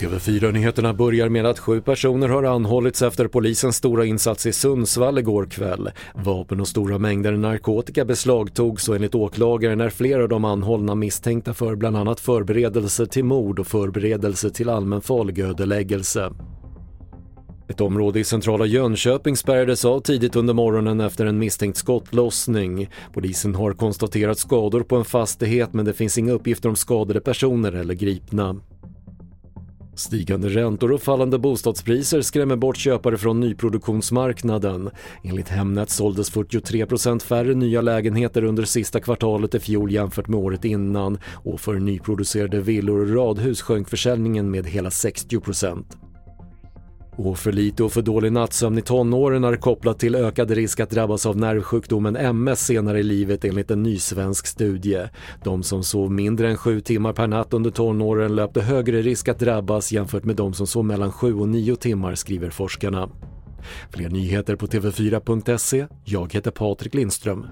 TV4-nyheterna börjar med att sju personer har anhållits efter polisens stora insats i Sundsvall igår kväll. Vapen och stora mängder narkotika beslagtogs och enligt åklagaren är flera av de anhållna misstänkta för bland annat förberedelse till mord och förberedelse till allmän folködeläggelse. Ett område i centrala Jönköping spärrades av tidigt under morgonen efter en misstänkt skottlossning. Polisen har konstaterat skador på en fastighet men det finns inga uppgifter om skadade personer eller gripna. Stigande räntor och fallande bostadspriser skrämmer bort köpare från nyproduktionsmarknaden. Enligt Hemnet såldes 43% färre nya lägenheter under sista kvartalet i fjol jämfört med året innan och för nyproducerade villor och radhus sjönk försäljningen med hela 60 % och för lite och för dålig nattsömn i tonåren är kopplat till ökad risk att drabbas av nervsjukdomen MS senare i livet enligt en ny svensk studie. De som sov mindre än 7 timmar per natt under tonåren löpte högre risk att drabbas jämfört med de som sov mellan 7 och 9 timmar skriver forskarna. Fler nyheter på TV4.se. Jag heter Patrik Lindström.